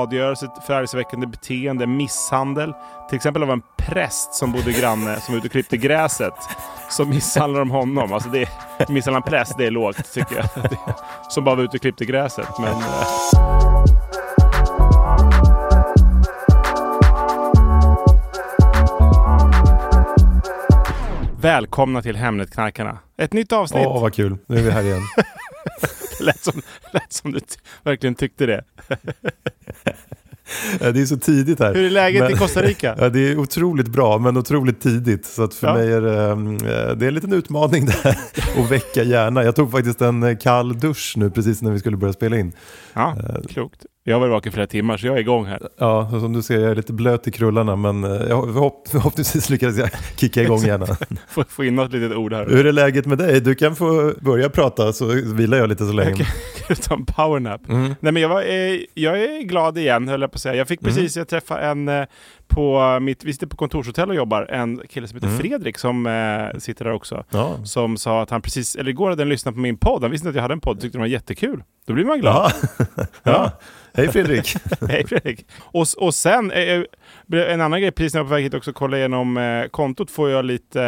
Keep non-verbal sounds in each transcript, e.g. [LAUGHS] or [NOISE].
Skadegörelse, förargelseväckande beteende, misshandel. Till exempel av en präst som bodde granne som var ute och klippte gräset. Så misshandlar de honom. Alltså det, misshandla en präst, det är lågt tycker jag. Som bara var ute och klippte gräset. Men, eh, Välkomna till Hemnetknarkarna. Ett nytt avsnitt. Åh, vad kul. Nu är vi här igen. [LAUGHS] [LAUGHS] Lät som, lät som du verkligen tyckte det. Ja, det är så tidigt här. Hur är läget Men- i Costa Rica? [LAUGHS] Ja, det är otroligt bra, men otroligt tidigt. Så att för Ja. mig är det, eh, det är en liten utmaning där [LAUGHS] att väcka hjärnan. Jag tog faktiskt en eh, kall dusch nu precis när vi skulle börja spela in. Ja, klokt. Jag har varit vaken flera timmar så jag är igång här. Ja, som du ser, jag är lite blöt i krullarna, men eh, jag, förhopp, förhoppningsvis lyckades jag kicka igång hjärnan. [LAUGHS] Få, få in något litet ord här. Hur är läget med dig? Du kan få börja prata så vilar jag lite så länge. Du ta en powernap? Mm. Nej men jag, var, eh, jag är glad igen höll jag på att säga. Jag fick precis, jag träffade en eh, på mitt, vi sitter på kontorshotell och jobbar, en kille som heter Fredrik som eh, sitter där också. Ja. Som sa att han precis, eller igår hade han lyssnat på min podd, han visste inte att jag hade en podd, tyckte den var jättekul. Då blir man glad. Ja. ja. [LAUGHS] Hej Fredrik. [LAUGHS] Hej Fredrik. Och, och sen, eh, en annan grej, precis när jag var på väg hit också kolla igenom eh, kontot får jag lite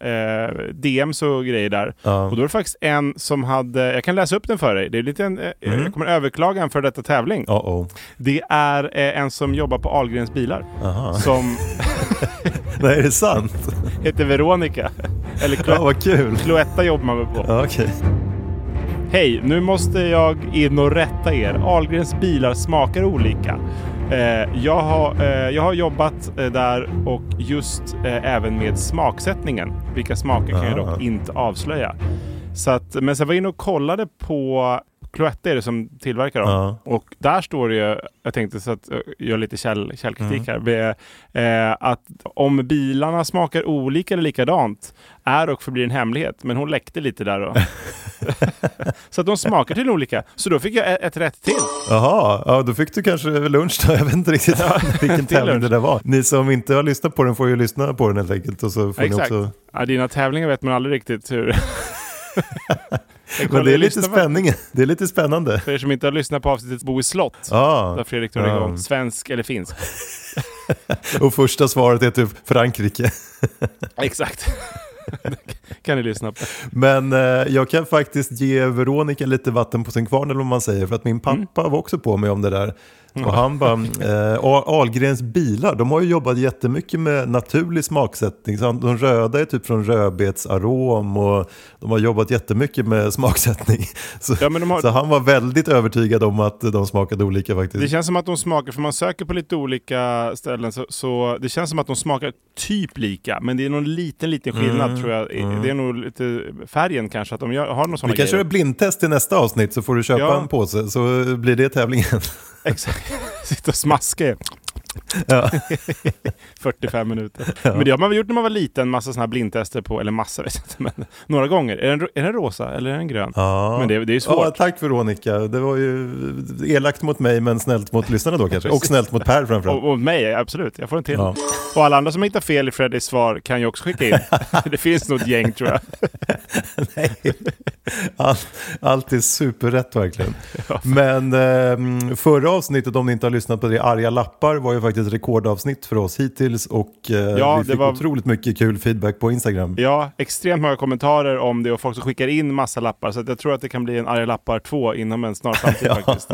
eh, DMs och grejer där. Ja. Och då är det faktiskt en som hade, jag kan läsa upp den för dig. Det är lite en, eh, Jag kommer överklaga en för detta tävling. Oh -oh. Det är eh, en som jobbar på Ahlgrens bilar. Aha. Som [LAUGHS] Nej, är det sant? [LAUGHS] heter Veronica. Eller Ja, Clo- vad kul. Cloetta jobbar man väl på. Ja, okej. Hej, nu måste jag in och rätta er. Ahlgrens bilar smakar olika. Eh, jag, har, eh, jag har jobbat eh, där och just även med smaksättningen. Vilka smaker kan jag dock inte avslöja. Så att, men sen var jag inne och kollade på Cloetta är det som tillverkar dem. Ja. Och där står det ju, jag tänkte så att eh, göra lite käll, källkritik Mm. här, eh, att om bilarna smakar olika eller likadant är och förblir en hemlighet. Men hon läckte lite där då. [LAUGHS] så att de smakar till olika. Så då fick jag ett, ett rätt till. Jaha, ja, då fick du kanske lunch då. [LAUGHS] Jag vet inte riktigt [LAUGHS] vilken till tävling det där var. Ni som inte har lyssnat på den får ju lyssna på den helt enkelt. Och så får ni Exakt. också... Ja, dina tävlingar vet man aldrig riktigt hur... Men det är lite spänning. Det är lite spännande. För er som inte har lyssnat på avsnittet Bo i slott. Ja, Där Fredrik drar Ja. igång. Svensk eller finsk. [LAUGHS] och första svaret är typ Frankrike. [LAUGHS] Exakt. [LAUGHS] kan ni lyssna på. Men eh, jag kan faktiskt ge Veronica lite vatten på sin kvarn eller vad man säger. För att min Mm. pappa var också på mig om det där. Och han bara, eh, Ahl- Ahlgrens bilar, de har ju jobbat jättemycket med naturlig smaksättning. Så de röda är typ från rödbetsarom och de har jobbat jättemycket med smaksättning. [LAUGHS] Så, Ja, har- så han var väldigt övertygad om att de smakade olika faktiskt. Det känns som att de smakar, för man söker på lite olika ställen, så, så det känns som att de smakar typ lika. Men det är någon liten, liten skillnad Mm, tror jag. Det är nog lite färgen kanske, att de har någon sådana Vi kanske grejer. gör blindtest till nästa avsnitt så får du köpa Ja. en påse så blir det tävlingen. [LAUGHS] Exakt. Sitter och smaskar ja. [LAUGHS] 45 minuter. Men det har man väl gjort när man var liten, massa sådana här blindtester på, eller massa [LAUGHS] vet jag inte, men några gånger. Är den, är den rosa eller är den grön? Ja. Men det, det är Ja, svårt. tack Veronica. Det var ju elakt mot mig men snällt mot lyssnarna då kanske. Och snällt mot Per framförallt. Och, och mig, absolut. Jag får en till. Ja. Och alla andra som hittar fel i Freddys svar kan ju också skicka in. [LAUGHS] det finns nog ett gäng tror jag. All, allt är superrätt verkligen. Men eh, förra avsnittet, om ni inte har lyssnat på det, Arga lappar, var ju faktiskt rekordavsnitt för oss hittills och eh, Ja, vi fick var- otroligt mycket kul feedback på Instagram. Ja, extremt många kommentarer om det och folk som skickar in massa lappar. Så jag tror att det kan bli en arga lappar 2 inom en snar framtid [LAUGHS] Ja. faktiskt.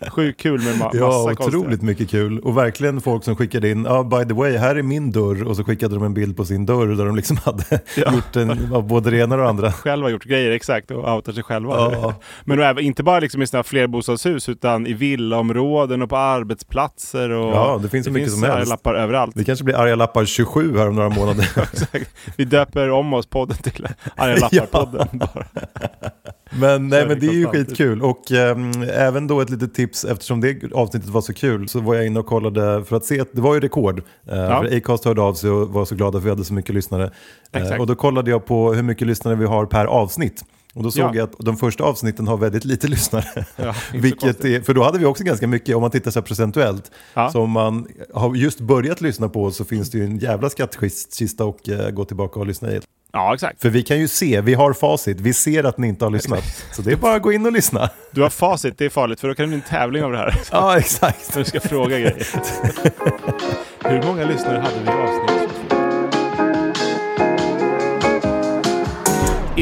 [LAUGHS] Sjukt kul med ma- massa Ja, konstiga- otroligt mycket kul. Och verkligen folk som skickade in, ja by the way, här är min dörr. Och så skickade de en bild på sin dörr där de liksom [LAUGHS] hade gjort en, av både det ena och det andra. själva gjort grejer exakt och outar sig själva. Ja. Men även, inte bara liksom i flerbostadshus utan i villaområden och på arbetsplatser. Och Ja, det finns så mycket som helst. lappar överallt. Det kanske blir arga lappar 27 här om några månader. [LAUGHS] Vi döper om oss podden till Arga [LAUGHS] lappar-podden. bara. Men, nej, men det är ju skitkul. Och ehm, även då ett litet tips, eftersom det avsnittet var så kul, så var jag inne och kollade för att se att det var ju rekord. Eh, För Acast hörde av sig och var så glada för vi hade så mycket lyssnare. Exakt. och då kollade jag på hur mycket lyssnare vi har per avsnitt. Och då såg Ja. jag att de första avsnitten har väldigt lite lyssnare. Ja, Vilket är, för då hade vi också ganska mycket, om man tittar så här procentuellt. Ja. Så om man har just börjat lyssna på så finns det ju en jävla skattkista och uh, gå tillbaka och lyssna i. Ja, exakt. För vi kan ju se, vi har facit, vi ser att ni inte har lyssnat. Så det är bara att gå in och lyssna. Du har facit, det är farligt för då kan det bli en tävling av det här. Ja, exakt. [LAUGHS] När du ska fråga grejer. [LAUGHS] Hur många lyssnare hade vi i avsnittet?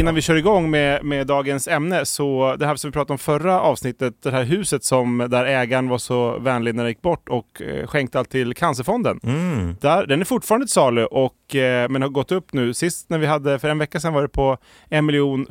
Innan vi kör igång med, med dagens ämne så det här som vi pratade om förra avsnittet, det här huset som där ägaren var så vänlig när det gick bort och eh, skänkte allt till Cancerfonden. Där, den är fortfarande till salu och, eh, men har gått upp nu. Sist när vi hade, för en vecka sedan var det på 1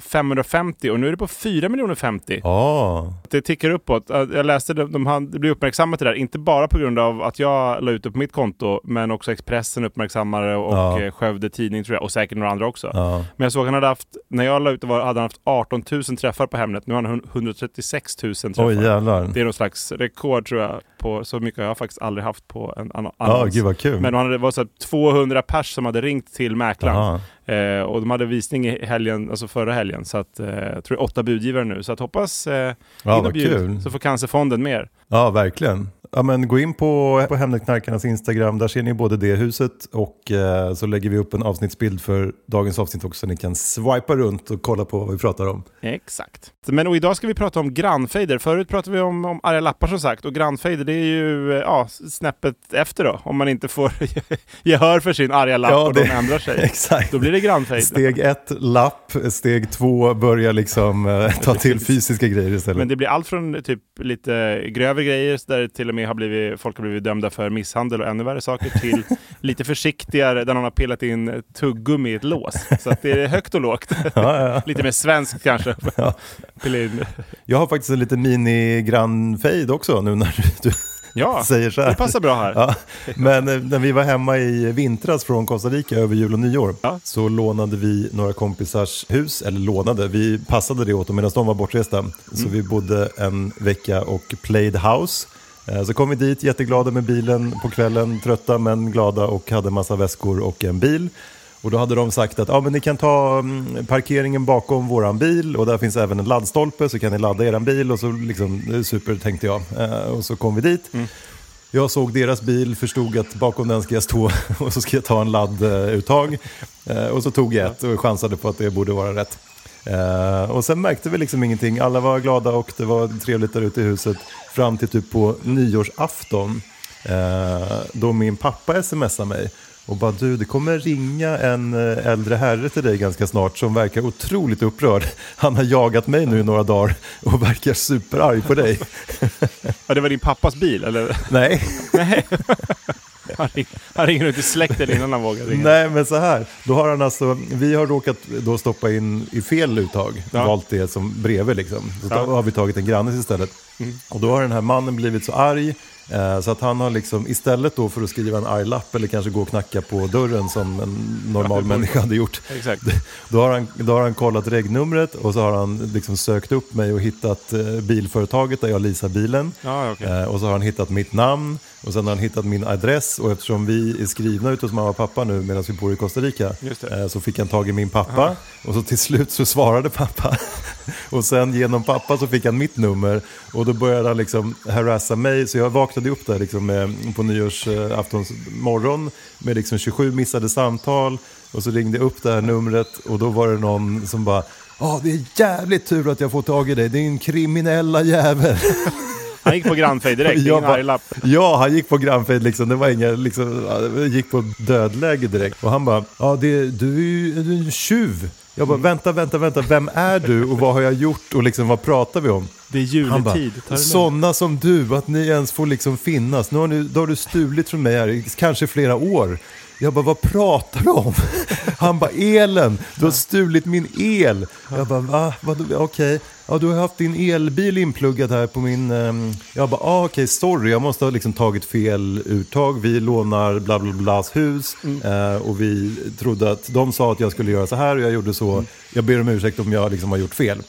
550 och nu är det på 4 050 Ja, det tickar uppåt. Äh, Jag läste det, de hade, det blev uppmärksammat det där, inte bara på grund av att jag la ut det på mitt konto, men också Expressen uppmärksammade och Ja. ja. Skövde Tidning tror jag, och säkert några andra också. ja. Men jag såg att han hade haft, när jag la ut det var, hade han haft 18 000 träffar på Hemnet, nu har han 136 000 träffar. oj jävlar. det är någon slags rekord tror jag, på så mycket har jag faktiskt aldrig haft på en annan Ja, annons. gud vad kul. Men han hade, det var så här 200 pers som hade ringt till mäklaren. Eh, och de hade visning i helgen, alltså förra helgen. Så att, eh, jag tror det är åtta budgivare nu. Så att hoppas eh, Ja, in och bjud, kul. så får Cancerfonden mer. Ja, verkligen. Ja, men gå in på, på Hemnetknarkarnas Instagram, där ser ni både det huset och eh, så lägger vi upp en avsnittsbild för dagens avsnitt också så ni kan swipa runt och kolla på vad vi pratar om. Exakt. Men och idag ska vi prata om grannfejder. Förut pratade vi om, om arga lappar som sagt. Och grannfejder det är ju eh, ja, snäppet efter då. Om man inte får [LAUGHS] gehör för sin arga lapp Ja, och det- de ändrar sig. [LAUGHS] Exakt. Då blir det grannfejder. Steg ett, lapp. Steg två, börja liksom eh, ta till fysiska grejer istället. Men det blir allt från typ lite grövre grejer där till och med har blivit, folk har blivit dömda för misshandel och ännu värre saker till [LAUGHS] lite försiktigare där någon har pillat in tuggummi i ett lås. Så det är högt och lågt. [LAUGHS] ja, ja. lite mer svenskt kanske. Ja. Jag har faktiskt en liten mini-grannfejd också nu när du Ja, [LAUGHS] säger så här. det passar bra här. Ja, men eh, när vi var hemma i vintras från Costa Rica över jul och nyår Ja. så lånade vi några kompisars hus, eller lånade, vi passade det åt dem medan de var bortresta. Så Mm. vi bodde en vecka och played house. Eh, Så kom vi dit jätteglada med bilen på kvällen, trötta men glada och hade massa väskor och en bil. Och då hade de sagt att ja, men ni kan ta mm, parkeringen bakom våran bil och där finns även en laddstolpe så kan ni ladda eran bil och så liksom, super tänkte jag. Eh, Och så kom vi dit. Jag såg deras bil, förstod att bakom den ska jag stå [LAUGHS] och så ska jag ta en ladduttag. Eh, Och så tog jag ett och chansade på att det borde vara rätt. Eh, Och sen märkte vi liksom ingenting. Alla var glada och det var trevligt där ute i huset. Fram till typ på nyårsafton. Då min pappa smsade mig. Och bara du, det kommer ringa en eh, äldre herre till dig ganska snart som verkar otroligt upprörd. Han har jagat mig nu i några dagar och verkar superarg på dig. [LAUGHS] Ja, det var din pappas bil, eller? Nej, [LAUGHS] Nej. Han, ring, han ringer ut till släkten innan han vågar ringa. Nej, men så här. Då har han alltså, vi har råkat då stoppa in i fel uttag, Ja. valt det som bredvid liksom. Så Ja. då har vi tagit en grannes istället. Och då har den här mannen blivit så arg så att han har liksom istället då för att skriva en arg lapp eller kanske gå och knacka på dörren som en normal människa hade gjort. Exakt. [LAUGHS] Då har, han, då har han kollat regnumret och så har han liksom sökt upp mig och hittat eh, bilföretaget där jag leasar bilen. Ja, okej. Eh, och så har han hittat mitt namn och sen har han hittat min adress och eftersom vi är skrivna ute hos mamma och pappa nu medan vi bor i Costa Rica eh, så fick han tag i min pappa och så till slut så svarade pappa [LAUGHS] och sen genom pappa så fick han mitt nummer och då började han liksom harassa mig så jag vaknade upp där liksom på nyårsaftons morgon med liksom 27 missade samtal och så ringde jag upp det här numret och då var det någon som bara Ja, det är jävligt tur att jag får tag i dig, din kriminella jävel. [LAUGHS] Han gick på grannfejd direkt, ingen bara- arg-lapp. Ja, han gick på grannfejd liksom. Det var inga, liksom, gick på dödläge direkt. Och han bara, ja det, du är ju du är en tjuv. Jag bara, vänta, vänta, vänta, vem är du och vad har jag gjort och liksom vad pratar vi om? Det är juletid. Sådana som du, att ni ens får liksom finnas. Nu har, ni, då har du stulit från mig här i kanske flera år. Jag bara, vad pratar du om? [LAUGHS] Han bara, elen, du har stulit min el. Jag bara, va? Okej, ja, du har haft din elbil inpluggad här på min... ehm." Jag bara, ah, okej, sorry, jag måste ha liksom tagit fel uttag. Vi lånar bla bla blas hus eh, och vi trodde att de sa att jag skulle göra så här och jag gjorde så. Jag ber om ursäkt om jag liksom har gjort fel.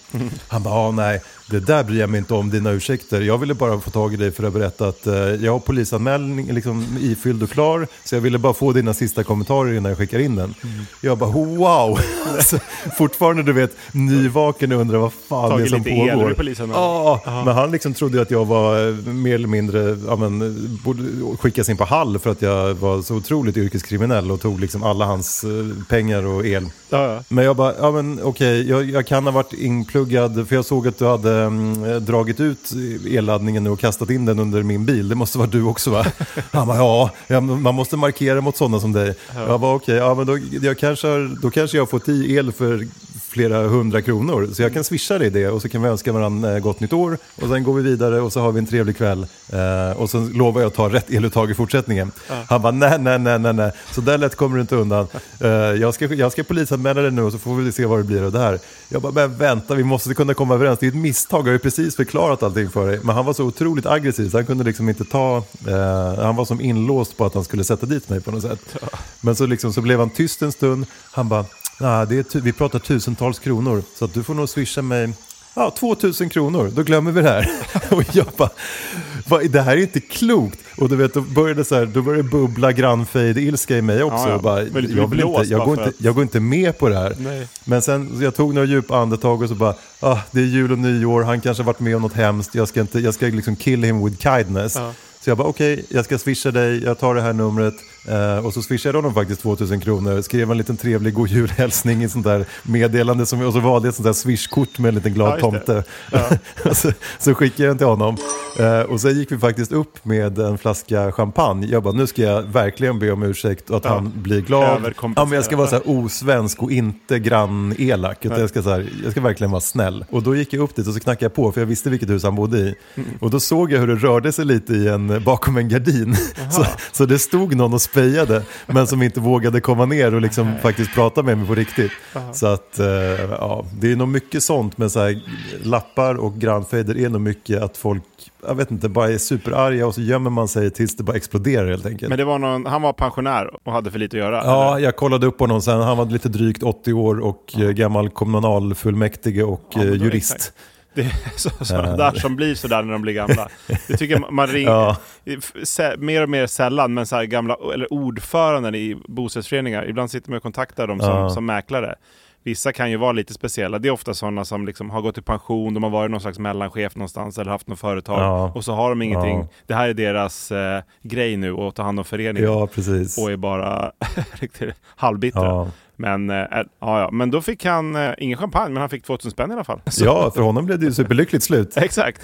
Han bara, ah, nej, det där bryr jag mig inte om, dina ursäkter. Jag ville bara få tag i dig för att berätta att eh, jag har polisanmälning liksom, ifylld och klar. Så jag ville bara få dina sista kommentarer innan jag skickar in den. Jag bara, wow! [LAUGHS] alltså, fortfarande du vet, nyvaken och undrar vad fan Tagit som lite el pågår. ur polisen. Ja, men han liksom trodde att jag var eh, mer eller mindre, ja, men, borde skickas in på Hall för att jag var så otroligt yrkeskriminell och tog liksom alla hans eh, pengar och el. Ja, ja. Men jag bara, ja men okej, jag, jag kan ha varit inpluggad för jag såg att du hade mm, dragit ut elladdningen och kastat in den under min bil. Det måste vara du också va? [LAUGHS] Han bara, ja, ja man måste markera mot sådana som dig. Jag bara, okej, ja men då, jag kanske då kanske jag har fått i el för flera hundra kronor. Så jag kan swisha dig det och så kan vi önska varandra eh, gott nytt år. Och sen går vi vidare och så har vi en trevlig kväll. Eh, och sen lovar jag att ta rätt eluttag i fortsättningen. Han bara, nej, nej, nej, nej, nej. Så där lätt kommer du inte undan. [LAUGHS] Eh, jag, ska, jag ska polisanmäla dig nu och så får vi se vad det blir av det här. Jag bara, men vänta, vi måste kunna komma överens. Det är ett misstag, jag har ju precis förklarat allting för dig. Men han var så otroligt aggressiv så han kunde liksom inte ta, eh, han var som inlåst på att han skulle sätta dit mig på något sätt. Men så, liksom, så blev han tyst en stund. Han bara, nej, det är vi pratar tusentals kronor. Så att du får nog swisha mig Ja, 2000 kronor, då glömmer vi det här. [LAUGHS] och jag bara, det här är inte klokt. Och du vet, då började, så här, då började bubbla grannfejd-ilska i mig också. Ja, ja. Bara, jag, vill inte, blåst jag, bara går inte, jag går inte med på det här. Nej. Men sen, jag tog några djupa andetag och så bara, ah, det är jul och nyår, han kanske har varit med om något hemskt, jag ska, inte, jag ska liksom kill him with kindness. Så jag bara, okej, jag ska swisha dig, jag tar det här numret. Eh, och så swishade jag honom faktiskt 2000 kronor, skrev en liten trevlig god julhälsning i sånt där meddelande, som, och så valde jag ett sånt där swishkort med en liten glad Ja, tomte. [LAUGHS] och så, så skickade jag den till honom. Eh, och sen gick vi faktiskt upp med en flaska champagne. Jag bara, nu ska jag verkligen be om ursäkt och att han blir glad. Ja, men jag ska vara så här osvensk och inte grannelak. Jag, ska så här, jag ska verkligen vara snäll. Och då gick jag upp dit och så knackade jag på, för jag visste vilket hus han bodde i. Och då såg jag hur det rörde sig lite i en, bakom en gardin. [LAUGHS] Så, så det stod någon och spejade, men som inte vågade komma ner och liksom faktiskt prata med mig på riktigt. Så att, eh, ja, det är nog mycket sånt med så här, lappar och grannfejder är nog mycket att folk, jag vet inte, bara är superarga och så gömmer man sig tills det bara exploderar helt enkelt. Men det var någon, han var pensionär och hade för lite att göra? Ja, eller? jag kollade upp honom sen. Han var lite drygt 80 år och eh, gammal kommunalfullmäktige och Ja, men eh, jurist. Det är [LAUGHS] så, sådana där som blir sådär när de blir gamla. Det tycker jag man ringer, [LAUGHS] Ja. mer och mer sällan, men så här gamla, eller ordföranden i bostadsföreningar, ibland sitter man och kontaktar dem som, Ja. som mäklare. Vissa kan ju vara lite speciella. Det är ofta sådana som liksom har gått i pension, de har varit någon slags mellanchef någonstans eller haft något företag Ja. och så har de ingenting. Ja. Det här är deras eh, grej nu att ta hand om föreningen Ja, precis. och är bara [LAUGHS] halvbittra. Ja. Men, eh, ja, ja, men då fick han eh, ingen champagne, men han fick 2000 spänn i alla fall. Så- ja, för honom blev det ju superlyckligt slut. [LAUGHS] Exakt.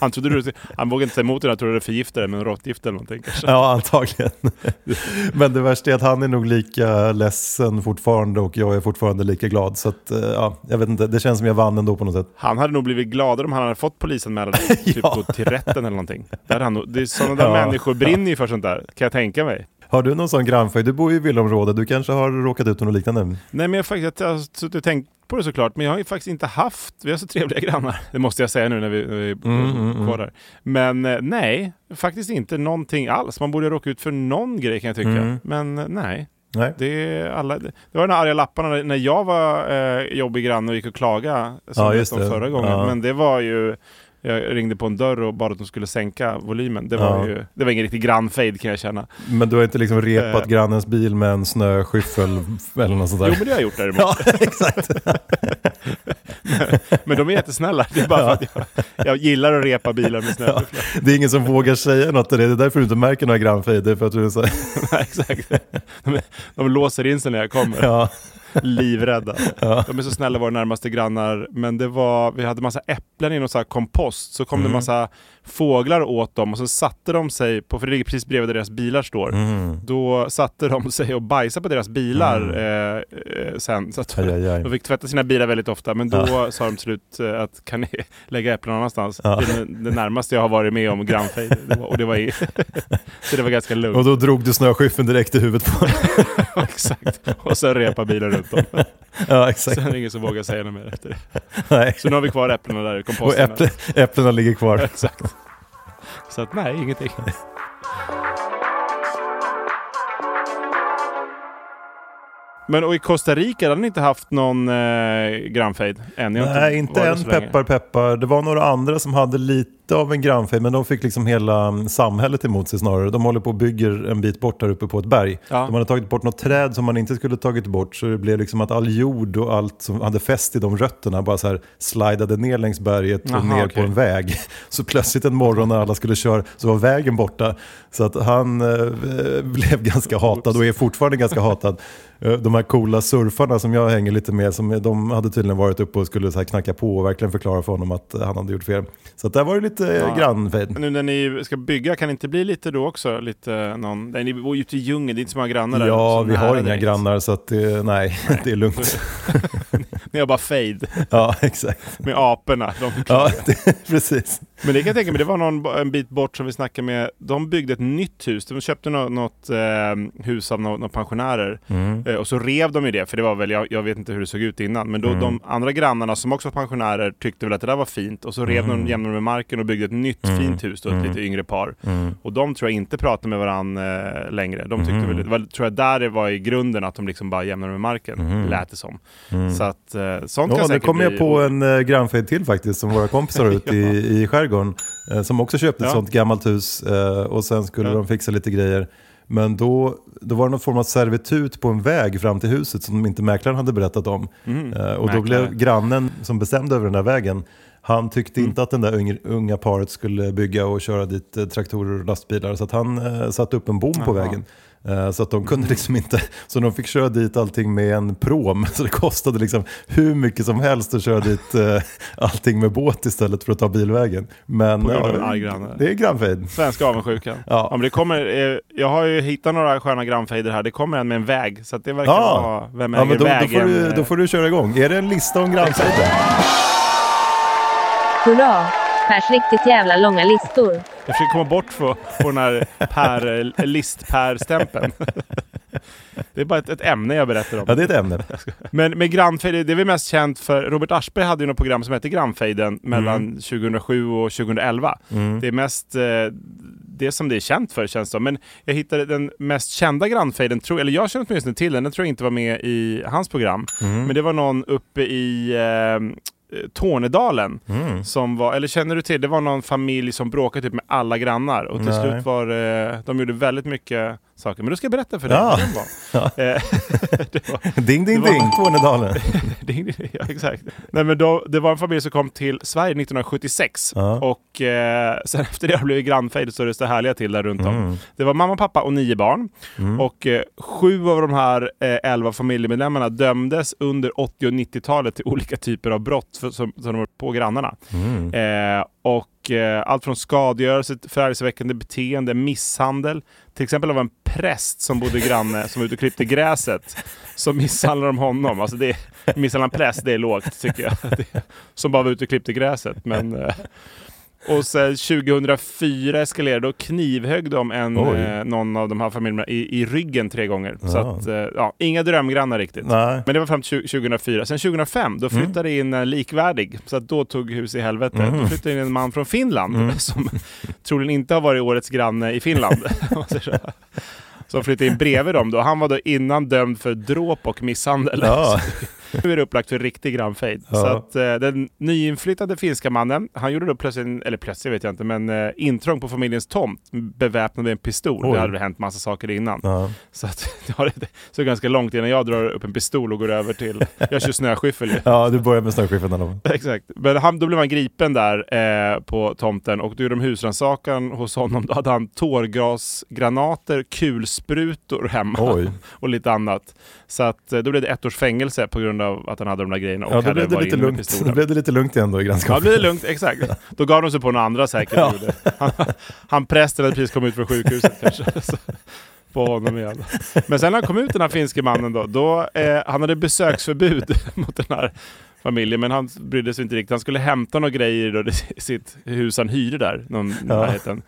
Han, trodde du, han vågade inte ta emot det, han trodde det var förgiftade med en råttgift eller någonting kanske. Ja, antagligen. [LAUGHS] Men det värsta är att han är nog lika ledsen fortfarande och jag är fortfarande lika glad. Så att, eh, ja, jag vet inte, det känns som jag vann ändå på något sätt. Han hade nog blivit gladare om han hade fått polisanmälan [LAUGHS] typ Ja. gå till rätten eller någonting. Där han det är sådana där Ja. människor brinner ju för sånt där, kan jag tänka mig. Har du någon sån grannföljd? Du bor ju i villaområde, du kanske har råkat ut för något liknande? Nej men jag, faktiskt, jag har suttit och tänkt på det såklart, men jag har ju faktiskt inte haft, vi har så trevliga grannar. Det måste jag säga nu när vi, när vi Mm, mm, mm. kvar där. Men eh, nej, faktiskt inte någonting alls. Man borde råka ut för någon grej kan jag tycka. Mm. Men eh, nej. Nej. Det, alla, det var de arga lapparna när- jag var eh, jobbig granne och gick och klagade som Ja, jag om förra gången. Ja. Men det var ju, jag ringde på en dörr och bad att de skulle sänka volymen. Det var Ja. ju, det var ingen riktig grannfejd kan jag känna. Men du har inte liksom repat Eh. grannens bil med en snöskyffel eller något sånt där? Jo men det har jag gjort däremot. Ja, [LAUGHS] exakt. [LAUGHS] Men de är jättesnälla. Det är bara för att jag, jag gillar att repa bilar med snöskyfflar. Det är ingen som vågar säga något till dig, det är därför du inte märker några grannfejder. För att du är så... [LAUGHS] Nej, Exakt. De, de låser in sig när jag kommer. ja. [LAUGHS] livrädda. De är så snälla våra närmaste grannar. Men det var, vi hade massa äpplen i någon här kompost. Så kom det massa fåglar åt dem och så satte de sig, på, för det ligger precis bredvid där deras bilar står. Då satte de sig och bajsade på deras bilar eh, eh, sen. Så att Aj, aj, aj. de fick tvätta sina bilar väldigt ofta. Men då sa de till slut eh, att kan ni [LAUGHS] lägga äpplen någon annanstans? Det är det, det närmaste jag har varit med om [LAUGHS] grannfejd. Och det var, i, [LAUGHS] så det var ganska lugnt. Och då drog du snöskyffen direkt i huvudet på den. Exakt. Och sen repa bilen runt om. Ja, exakt. Sen är det ingen som vågar säga något mer efter det. Nej. Så nu har vi kvar äpplena där i Och komposten. äpple, äpplena ligger kvar. Exakt. Så att nej, ingenting. Men och i Costa Rica hade ni inte haft någon eh, grannfejd än? Nej, inte varit än peppar peppar. Det var några andra som hade lite av en grannfejd, men de fick liksom hela mm, samhället emot sig snarare. De håller på och bygger en bit bort där uppe på ett berg. Ja. De hade tagit bort något träd som man inte skulle tagit bort, så det blev liksom att all jord och allt som hade fäst i de rötterna bara så här slidade ner längs berget och Aha, ner okej. på en väg. [LAUGHS] Så plötsligt en morgon när alla skulle köra så var vägen borta. Så att han eh, [LAUGHS] blev ganska hatad och är fortfarande ganska hatad. Eh, De här coola surfarna som jag hänger lite med, som, de hade tydligen varit uppe och skulle så här knacka på och verkligen förklara för honom att han hade gjort fel. Så att där var det lite Ja. ja. grannfejd. Nu när ni ska bygga, kan det inte bli lite då också? Lite någon, nej, ni bor ju ute i djungeln, det är inte så många grannar där. Ja, vi har inga grannar så att det, nej, [LAUGHS] det är lugnt. [LAUGHS] Ni har bara fejd Ja, exakt. med aporna. De Ja, [LAUGHS] det, precis. Men det kan jag tänka mig, det var någon en bit bort som vi snackade med. De byggde ett nytt hus. De köpte något, något eh, hus av några några pensionärer. Mm. Eh, och så rev de ju det, för det var väl, jag, jag vet inte hur det såg ut innan. Men då Mm. de andra grannarna som också var pensionärer tyckte väl att det där var fint. Och så rev Mm. de jämnade med marken och byggde ett nytt fint hus då, ett lite yngre par. Mm. Och de tror jag inte pratade med varandra eh, längre. De tyckte väl, det var, tror jag där det var i grunden att de liksom bara jämnade med marken, lät det som. Så att eh, sånt kan Mm. Ja, nu säkert kom bli... jag på en äh, grannfejd till faktiskt, som våra kompisar har [LAUGHS] ute i, i skärgården. eh, som också köpte ett Ja. sånt gammalt hus eh, och sen skulle Ja. de fixa lite grejer. Men då, då var det någon form av servitut på en väg fram till huset som inte mäklaren hade berättat om. Eh, och då blev grannen som bestämde över den där vägen, han tyckte inte att den där unga, paret skulle bygga och köra dit eh, traktorer och lastbilar. Så att han eh, satte upp en bom på Jaha. vägen. Eh, Så att de kunde liksom inte, så de fick köra dit allting med en prom. [LAUGHS] Så det kostade liksom hur mycket som helst att köra dit eh, allting med båt istället för att ta bilvägen. Men På grund av ja, en arg granne. det är grannfejd. Svenska avundsjukan. Ja. Ja. men det kommer, eh, jag har ju hittat några sköna grannfejder här. Det kommer en med en väg. Så att det verkar Ja. vara, vem Ja, äger men då, då, vägen? får du, då får du köra igång. Är det en lista om grannfejder? Hurra! Pers riktigt jävla långa listor. Jag försöker komma bort på, på den här per, eh, list-per-stämpeln. Det är bara ett, ett ämne jag berättar om. Ja, det är ett ämne. Men med grannfejder, det är väl mest känt för Robert Aschberg hade ju något program som hette Grannfejden mellan 2007 och 2011. Det är mest eh, det som det är känt för känns det som. Men jag hittade den mest kända grannfejden, tror, eller jag känner åtminstone till den, den tror jag inte var med i hans program. Men det var någon uppe i eh, Tornedalen som var, eller känner du till, det var någon familj som bråkade typ med alla grannar och till Nej. slut var det, de gjorde väldigt mycket saker. Men då ska jag berätta för dig Ja. den var. Eh, det var [LAUGHS] [LAUGHS] [LAUGHS] Ding, ding, Det var- ding, Tornedalen. det- ja, exakt. Nej, men då, det var en familj som kom till Sverige 1976 Ja. och eh, sen efter det har det blivit grannfejd så det står härliga till där runt Mm. om. Det var mamma, pappa och nio barn och eh, sju av de här eh, elva familjemedlemmarna dömdes under 80 och 90-talet till olika typer av brott som, som de var på grannarna. Mm. Eh, och eh, allt från skadegörelse, förargelseväckande beteende, misshandel. Till exempel av en präst som bodde granne som var ute och klippte gräset. Så misshandlade de honom. Alltså det, misshandla en präst, det är lågt tycker jag. [LAUGHS] Det, som bara var ute och klippte gräset. Men, eh, och sen 2004 eskalerade och knivhögg de en, eh, någon av de här familjerna i, i ryggen tre gånger. Så Ja. att, eh, ja, inga drömgrannar riktigt. Nej. Men det var fram till 2004. Sen 2005, då flyttade det in en likvärdig. Så att då tog hus i helvete. Då flyttade in en man från Finland [LAUGHS] som troligen inte har varit årets granne i Finland. [LAUGHS] så. som flyttade in bredvid dem då. Han var då innan dömd för dråp och misshandel. Ja. [LAUGHS] Nu är det upplagt för riktig grannfejd. Ja. Så att eh, den nyinflyttade finska mannen, han gjorde då plötsligt, eller plötsligt vet jag inte, men eh, intrång på familjens tomt beväpnad med en pistol. Oj. Det hade hänt massa saker innan. Ja. Så att, ja, [LAUGHS] det så ganska långt innan jag drar upp en pistol och går över till, jag kör snöskyffel [LAUGHS] ja, du börjar med snöskiffen då. [LAUGHS] Exakt. Men han, då blev han gripen där eh, på tomten och då gjorde de husrannsakan hos honom. Då hade han tårgasgranater, kulsprutor hemma Oj. och lite annat. Så att, eh, då blev det ett års fängelse på grund av att han hade de där grejerna. Och Ja, då blev det lite lugnt. Då blev det lite lugnt igen då i Ja, grannskapet. det blev lugnt. Exakt. Då gav de sig på några andra säkert. Ja. Han, han prästen hade precis kommit ut från sjukhuset kanske. Så, på honom igen. Men sen när han kom ut den här finske mannen då, då eh, han hade besöksförbud [LAUGHS] mot den här familjen, men han brydde sig inte riktigt. Han skulle hämta några grejer då, i sitt hus han hyrde där, någon Ja. närheten.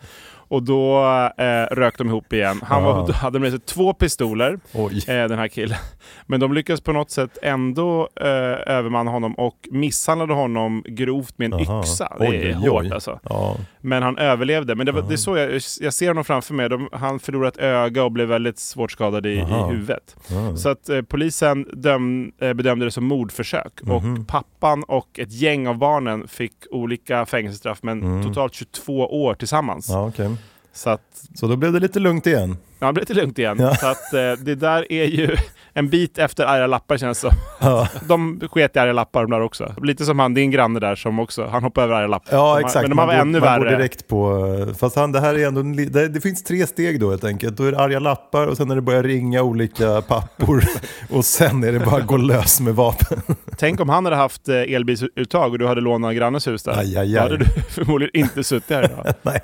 Och då eh, rök de ihop igen. Han var, då hade med sig två pistoler, eh, den här killen. Men de lyckades på något sätt ändå eh, övermanna honom och misshandlade honom grovt med en Aha. yxa. Det Oj, är oj, hårt oj. alltså. Ja. Men han överlevde. Men det, var, det är så jag, jag ser honom framför mig. De, han förlorade ett öga och blev väldigt svårt skadad i, i huvudet. Ja. Så att eh, polisen döm, eh, bedömde det som mordförsök. Mhm. Och pappan och ett gäng av barnen fick olika fängelsestraff, men totalt 22 år tillsammans. Mm. Ja, okej. Så att Så då blev det lite lugnt igen. Ja, det blir lite lugnt igen. Ja. Så att eh, det där är ju [LAUGHS] en bit efter arga lappar känns det. Ja. [LAUGHS] De sket i arga lappar de där också. Lite som han, din granne där som också, han hoppade över arga lappar. Ja, exakt. Men de man var går, ännu man går värre. direkt på... Fast han, det här är ändå... en Det, det finns tre steg då helt enkelt. Då är det arga lappar och sen när det börjar ringa olika pappor [LAUGHS] och sen är det bara att gå lös med vapen. Tänk om han hade haft eh, elbilsuttag och du hade lånat grannens hus där. Aj, aj, Då aj. hade du förmodligen inte suttit här idag. Nej.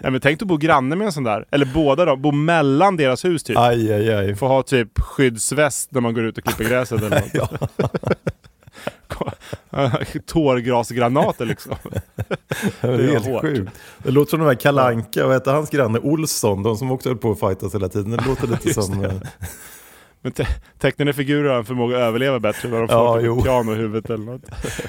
Nej, men tänk att bo granne med en sån där. Eller båda då, bo mellan deras hus typ. Aj, aj, aj. Få ha typ skyddsväst när man går ut och klipper gräset eller något. [LAUGHS] [LAUGHS] Tårgrasgranater liksom. [LAUGHS] Det är Det är helt hårt. sjukt. Det låter som de här Kalanka och heter hans granne Olsson, de som också höll på att fightas hela tiden. Det låter lite som... det. eh, Men te- tecknade figurer har en förmåga att överleva bättre när de Ja, får typ piano i huvudet eller något.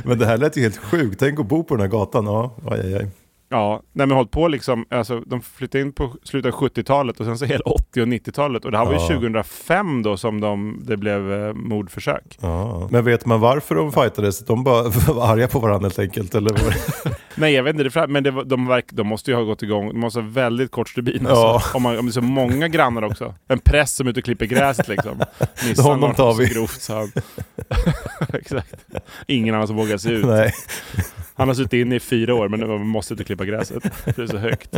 Men det här lät ju helt sjukt. Tänk att bo på den här gatan. Ja, aj, aj, aj. Ja, nej men hållit på liksom, alltså de flyttade in på slutet av 70-talet och sen så hela 80 och 90-talet och det här var ju Ja. 2005 då som de, det blev eh, mordförsök. Ja. Men vet man varför de fightades? De bara [LAUGHS] var arga på varandra helt enkelt? Eller? [LAUGHS] Nej jag vet inte, det men det, var- de, verk, de måste ju ha gått igång, de måste ha väldigt kort stubin Ja. alltså. om, man, om det är så många grannar också. En präst som är ute och klipper gräset liksom. [LAUGHS] Misshandlar Honom tar vi. Grovt, så han. Exakt. Ingen annan som vågar sig ut. Nej. Han har suttit inne i fyra år men man måste inte klippa gräset. Det är så högt.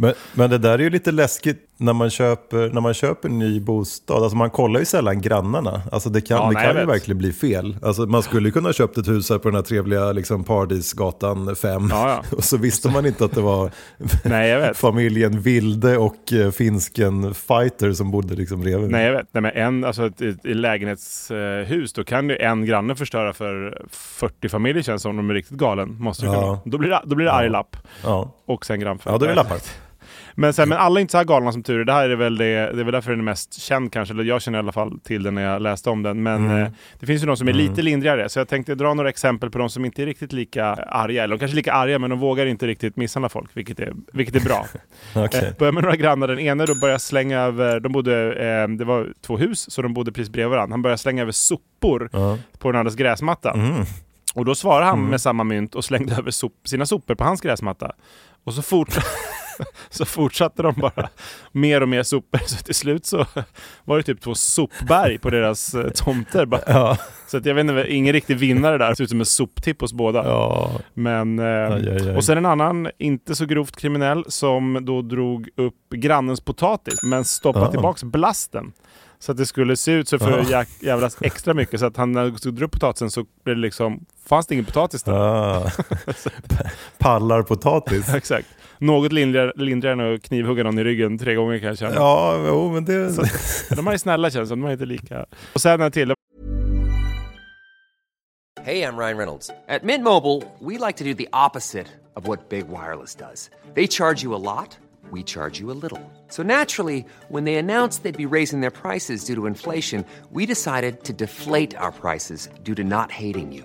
Men, men det där är ju lite läskigt när man köper, när man köper en ny bostad. Alltså man kollar ju sällan grannarna. Alltså det kan, Ja, det nej, kan ju verkligen bli fel. Alltså man skulle kunna ha köpt ett hus här på den här trevliga liksom, Paradisgatan 5. Ja, ja. [LAUGHS] Och så visste man inte att det var [LAUGHS] Nej familjen Vilde och eh, finsken Fighter som bodde liksom bredvid. Nej jag vet. Nej, men en, alltså ett lägenhetshus, då kan ju en granne förstöra för 40 familjer känns som de är riktigt galen. Måste Ja. kunna. Då blir det, då blir det arg lapp. Och sen grannfödd. ja då är det lappar. Men, sen, men alla är inte så här galna som tur är. Det här är väl, det, det är väl därför den är mest känd kanske. Eller jag känner i alla fall till den när jag läste om den. Men Mm. eh, det finns ju de som är lite lindrigare. Så jag tänkte dra några exempel på de som inte är riktigt lika arga. Eller de kanske är lika arga men de vågar inte riktigt misshandla folk. Vilket är, vilket är bra. [LAUGHS] Okej. Eh, Börjar med några grannar. Den ena då börjar slänga över, de bodde, eh, det var två hus så de bodde precis bredvid varandra. Han börjar slänga över sopor Ja. på den andras gräsmatta. Mm. Och då svarade han med samma mynt och slängde över sop, sina sopor på hans gräsmatta. Och så, fortsatte [LAUGHS] [LAUGHS] så fortsatte de bara mer och mer sopor. Så till slut så var det typ två sopberg på deras eh, tomter. Bara. Ja. Så att jag vet inte, ingen riktig vinnare där. Det ser ut som en soptipp hos båda. Ja. Men, eh, Aj, aj, aj. Och sen en annan, inte så grovt kriminell, som då drog upp grannens potatis men stoppade Ah. tillbaks blasten. Så att det skulle se ut så för Ah. att jäk- jävlas extra mycket. Så att han när han drog upp potatisen så blev det liksom, fanns det ingen potatis där. Ah. [LAUGHS] Pallar potatis. [LAUGHS] Exakt. Något lindrigare, lindrigare än att knivhugga någon i ryggen tre gånger kan jag känna. Ja, jo, men det... Så, [LAUGHS] de här är snälla känns det de är inte lika... Och sen en till. Hey, I'm Ryan Reynolds. At Mint Mobile, we like to do the opposite of what Big Wireless does. They charge you a lot, we charge you a little. So naturally, when they announced they'd be raising their prices due to inflation, we decided to deflate our prices due to not hating you.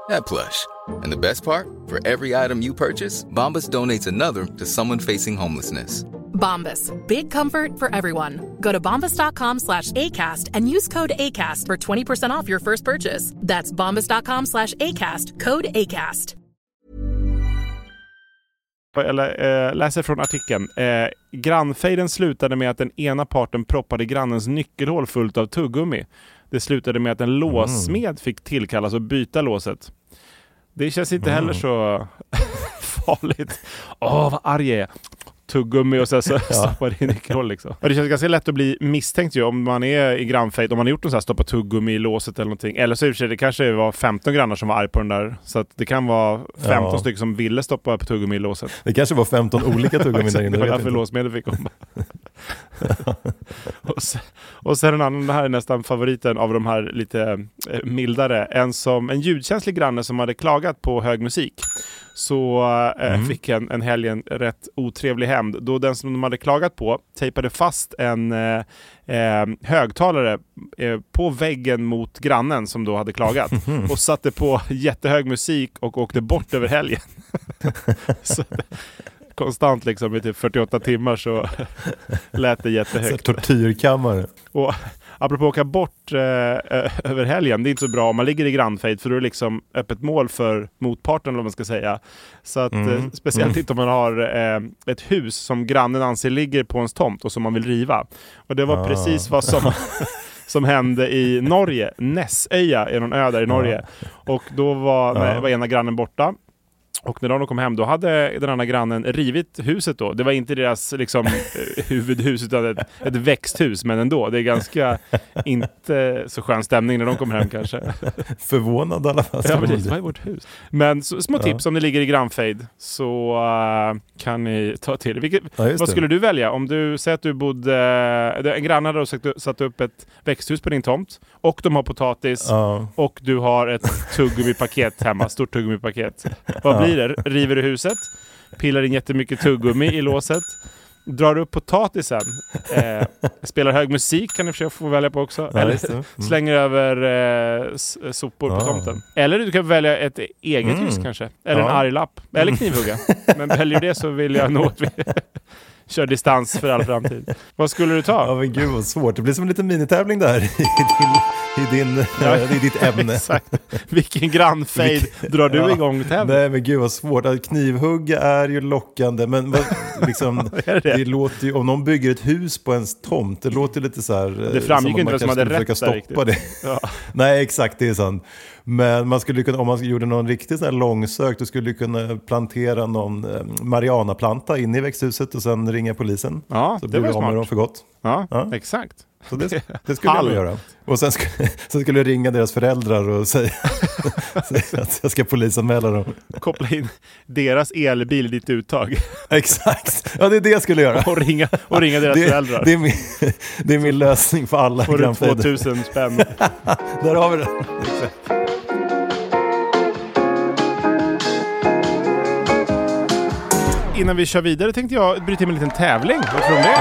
that plush. And the best part? For every item you purchase, Bombas donates another to someone facing homelessness. Bombas. Big comfort for everyone. Go to bombas.com slash ACAST and use code ACAST for 20% off your first purchase. That's bombas.com slash ACAST. Code ACAST. Eller, eh, läser från artikeln. Eh, grannfejden slutade med att den ena parten proppade grannens nyckelhål fullt av tuggummi. Det slutade med att en låssmed fick tillkallas och byta låset. Det känns inte heller så [LAUGHS] farligt. Åh, vad arg jag är. Tuggummi och sen så [LAUGHS] stoppar in nyckelhål liksom. Och det känns ganska lätt att bli misstänkt ju om man är i grannfejt. Om man har gjort en sån här stoppa tuggummi i låset eller någonting. Eller så i och för sig, det kanske var 15 grannar som var arg på den där. Så att det kan vara 15 Ja. stycken som ville stoppa tuggummi i låset. Det kanske var 15 olika [LAUGHS] tuggummin där Exakt, inne. det var därför låsmedel fick komma. [LAUGHS] och, sen, och sen en annan, det här är nästan favoriten av de här lite eh, mildare. En, som, en ljudkänslig granne som hade klagat på hög musik. Så eh, fick en, en helg en rätt otrevlig hämnd. Då den som de hade klagat på tejpade fast en eh, eh, högtalare eh, på väggen mot grannen som då hade klagat. [LAUGHS] och satte på jättehög musik och åkte bort över helgen. [LAUGHS] så, konstant liksom i typ 48 timmar så lät det Så jättehögt. Tortyrkammare. Och apropå åka bort eh, eh, [LAUGHS] över helgen, det är inte så bra om man ligger i grannfejd för då är det liksom öppet mål för motparten vad man ska säga. Så att eh, speciellt inte om man har eh, ett hus som grannen anser ligger på ens tomt och som man vill riva. Och det var precis vad som [LAUGHS] som hände i Norge. Nessöja är någon ö där i Norge. Och då var, när, var ena grannen borta. Och när de kom hem då hade den andra grannen rivit huset då. Det var inte deras liksom, [LAUGHS] eh, huvudhus utan ett, ett växthus. Men ändå, det är ganska inte så skön stämning när de kommer hem kanske. [LAUGHS] Förvånad i alla fall. Ja precis, vad är vårt hus? Men så, små tips om ni ligger i grannfejd så eh, kan ni ta till Vilket, Ja, Vad det. skulle du välja? Om du säger att du bodde... En granne hade satt upp ett växthus på din tomt och de har potatis Ja. och du har ett tuggummipaket hemma, stort tuggummipaket. Vad blir det? River du huset? Pillar in jättemycket tuggummi i låset? Drar upp potatisen? Eh, spelar hög musik kan du försöka få välja på också. Ja, Eller. Mm. slänger över eh, s- sopor på Ah. tomten. Eller du kan välja ett eget Mm. hus kanske. Eller en Ja. arg lapp. Eller knivhugga. [LAUGHS] Men väljer du det så vill jag nog att vi kör distans för all framtid. [LAUGHS] Vad skulle du ta? Ja men gud vad svårt. Det blir som en liten minitävling där i, din, i, din, Ja. [LAUGHS] i ditt ämne. Exakt. Vilken grannfejd [LAUGHS] drar du Ja. igång tävling? Nej men gud vad svårt. Att knivhugga är ju lockande. Men vad, liksom, Är det? det låter ju, om någon bygger ett hus på ens tomt, det låter lite så här. Det framgick inte vem man som hade rätt där riktigt. stoppa det. Ja. Nej exakt, det är sant. Men man skulle kunna, om man gjorde någon riktigt sån här långsökt, du skulle kunna plantera någon eh, marianaplanta in i växthuset och sen ringa polisen. Ja, så det blir du av med dem för gott. Ja, Ja. exakt. Så det, [LAUGHS] det skulle jag göra. Och sen skulle, [LAUGHS] sen skulle jag ringa deras föräldrar och säga, [LAUGHS] säga att jag ska polisanmäla dem. Koppla in deras elbil i ditt uttag Exakt, ja det är det jag skulle göra. och ringa, och ringa deras Det, föräldrar. det, är min, det är min lösning för alla Får du grannfejder. 2000 spänn. Där har vi det. Innan vi kör vidare tänkte jag bryta in med en liten tävling. Vad tror du om det?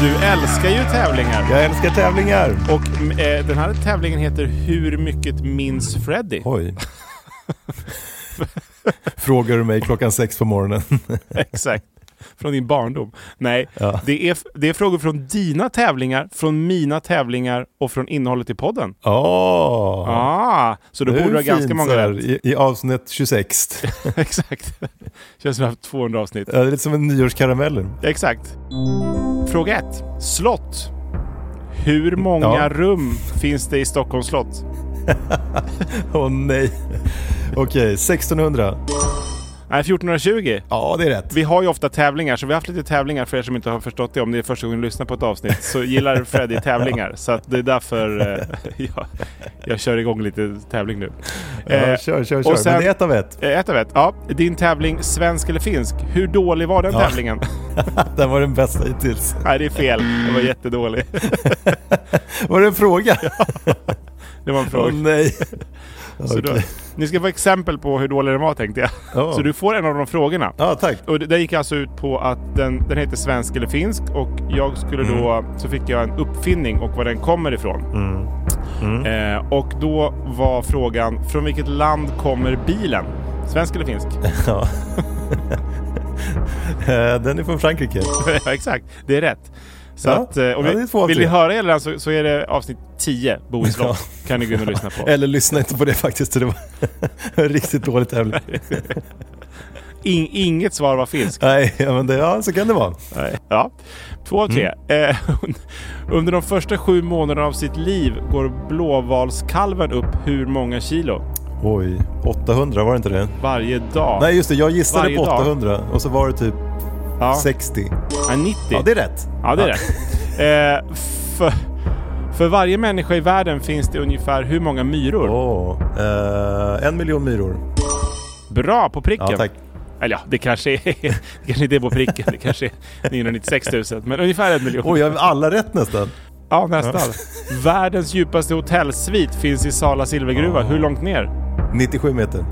Du älskar ju tävlingar. Jag älskar tävlingar. Och eh, den här tävlingen heter Hur mycket minns Freddy? Oj. [LAUGHS] Frågar du mig klockan sex på morgonen? Exakt. Från din barndom. Nej, Ja. det, är, det är frågor från dina tävlingar, från mina tävlingar och från innehållet i podden. Åh! Ah, så är borde du ha ganska många här, rätt. I, I avsnitt 26. [LAUGHS] Exakt. Känns som att vi haft 200 avsnitt. Ja, det är lite som en nyårskarameller. Exakt. Fråga ett. Slott. Hur många Ja. rum finns det i Stockholms slott? [LAUGHS] Åh nej. Okej, 1600. Nej, 1420. Ja, det är rätt. Vi har ju ofta tävlingar, så vi har haft lite tävlingar för er som inte har förstått det. Om det är första gången ni lyssnar på ett avsnitt så gillar [LAUGHS] Freddy tävlingar. Så att det är därför [LAUGHS] eh, jag, jag kör igång lite tävling nu. Ja, Eh, kör, kör, och kör. sen- Men det är ett av ett. Eh, Ett av ett. Ja. Din tävling svensk eller finsk. Hur dålig var den Ja. tävlingen? [LAUGHS] Den var den bästa hittills. Nej, det är fel. Den var jättedålig. Var det en fråga? Det var en fråga. Åh nej. Så Okej. Ni ska få exempel på hur dålig den var tänkte jag. Ja. Så du får en av de frågorna. Ja, tack. Och det, det gick alltså ut på att den, den heter svensk eller finsk och jag skulle då, Mm. så fick jag en uppfinning och var den kommer ifrån. Mm. Eh, och då var frågan, från vilket land kommer bilen? Svensk eller finsk? [LAUGHS] Ja. [LAUGHS] Eh, Den är från Frankrike. ja, exakt, det är rätt. Så Ja, att, eh, om ja, vi, vill ni höra hela den så, så är det avsnitt 10, Bohuslän. Ja. Kan ni gå in och lyssna på. [LAUGHS] Eller lyssna inte på det faktiskt. Det var en [LAUGHS] riktigt dålig tävling. [LAUGHS] In, inget svar var finsk. Nej, men det, ja, så kan det vara. Nej. Ja, två av tre. Mm. Eh, under de första sju månaderna av sitt liv går blåvalskalven upp hur många kilo? Oj, 800 var det inte det? Varje dag. Nej just det, jag gissade Varje på dag. 800 och så var det typ ja. 60. Ja, 90. Ja, det är rätt. Ja, det är rätt. Eh, för, för varje människa i världen finns det ungefär hur många myror? Åh, eh, en miljon myror. Bra på pricken. Ja, tack. Eller ja, det kanske, är, [LAUGHS] det kanske inte är på pricken. Det kanske är 996 000. Men ungefär en miljon. Oj, jag har alla rätt nästan. Ja, nästan. Världens djupaste hotellsvit finns i Sala silvergruva. Hur långt ner? 97 meter.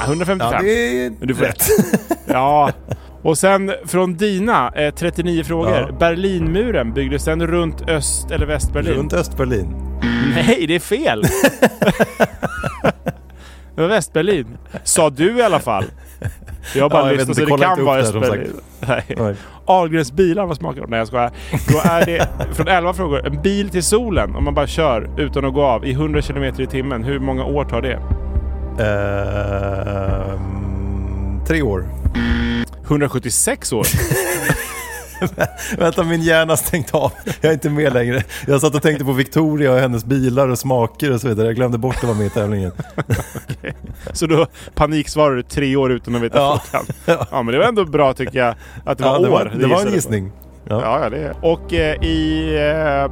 Ja, 155. Ja, det är Men du får rätt. Ja. Och sen från dina, eh, 39 frågor. Ja. Berlinmuren, byggdes den runt Öst eller Västberlin? Runt Östberlin. Nej, det är fel! [LAUGHS] det var Västberlin. Sa du i alla fall. Jag bara Ja, lyssnat så det kan vara Östberlin. Nej. Ahlgrens bilar, vad smakar de? Nej jag skojar. Då är det från 11 frågor. En bil till solen, om man bara kör utan att gå av i 100 km i timmen. Hur många år tar det? Ehm, tre år. 176 år? [LAUGHS] Vänta, min hjärna har stängt av. Jag är inte med längre. Jag satt och tänkte på Victoria och hennes bilar och smaker och så vidare. Jag glömde bort att vara med i tävlingen. [LAUGHS] Så då paniksvarar du tre år utan att veta Ja. frågan. Ja men det var ändå bra tycker jag att det var Ja, det år. var, det var gissade en på. Ja. Ja, ja det är. Och eh, i